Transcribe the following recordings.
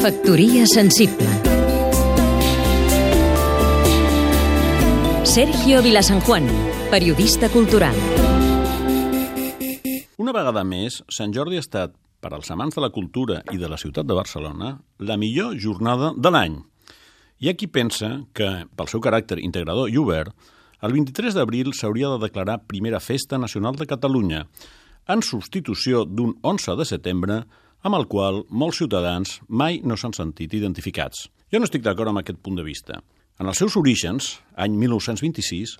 Factoria sensible Sergio Vilasanjuan, periodista cultural Una vegada més, Sant Jordi ha estat, per als amants de la cultura i de la ciutat de Barcelona, la millor jornada de l'any. Hi ha qui pensa que, pel seu caràcter integrador i obert, el 23 d'abril s'hauria de declarar primera festa nacional de Catalunya, en substitució d'un 11 de setembre amb el qual molts ciutadans mai no s'han sentit identificats. Jo no estic d'acord amb aquest punt de vista. En els seus orígens, any 1926,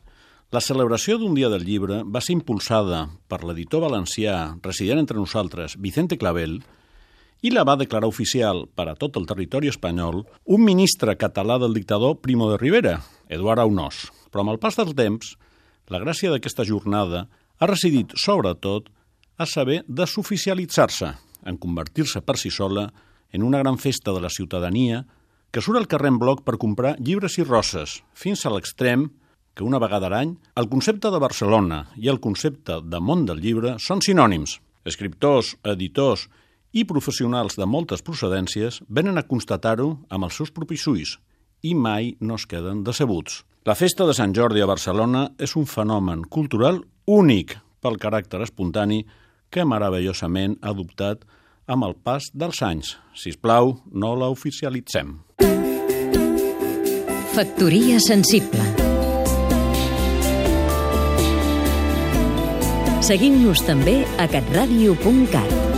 la celebració d'un dia del llibre va ser impulsada per l'editor valencià resident entre nosaltres, Vicente Clavel, i la va declarar oficial per a tot el territori espanyol un ministre català del dictador Primo de Rivera, Eduard Aunós. Però amb el pas del temps, la gràcia d'aquesta jornada ha residit sobretot a saber desoficialitzar-se, en convertir-se per si sola en una gran festa de la ciutadania que surt al carrer en bloc per comprar llibres i roses, fins a l'extrem que una vegada a l'any el concepte de Barcelona i el concepte de món del llibre són sinònims. Escriptors, editors i professionals de moltes procedències venen a constatar-ho amb els seus propis ulls i mai no es queden decebuts. La festa de Sant Jordi a Barcelona és un fenomen cultural únic pel caràcter espontani que meravellosament ha adoptat amb el pas dels anys. Si us plau, no la oficialitzem. Factoria sensible Seguim-nos també a catradio.cat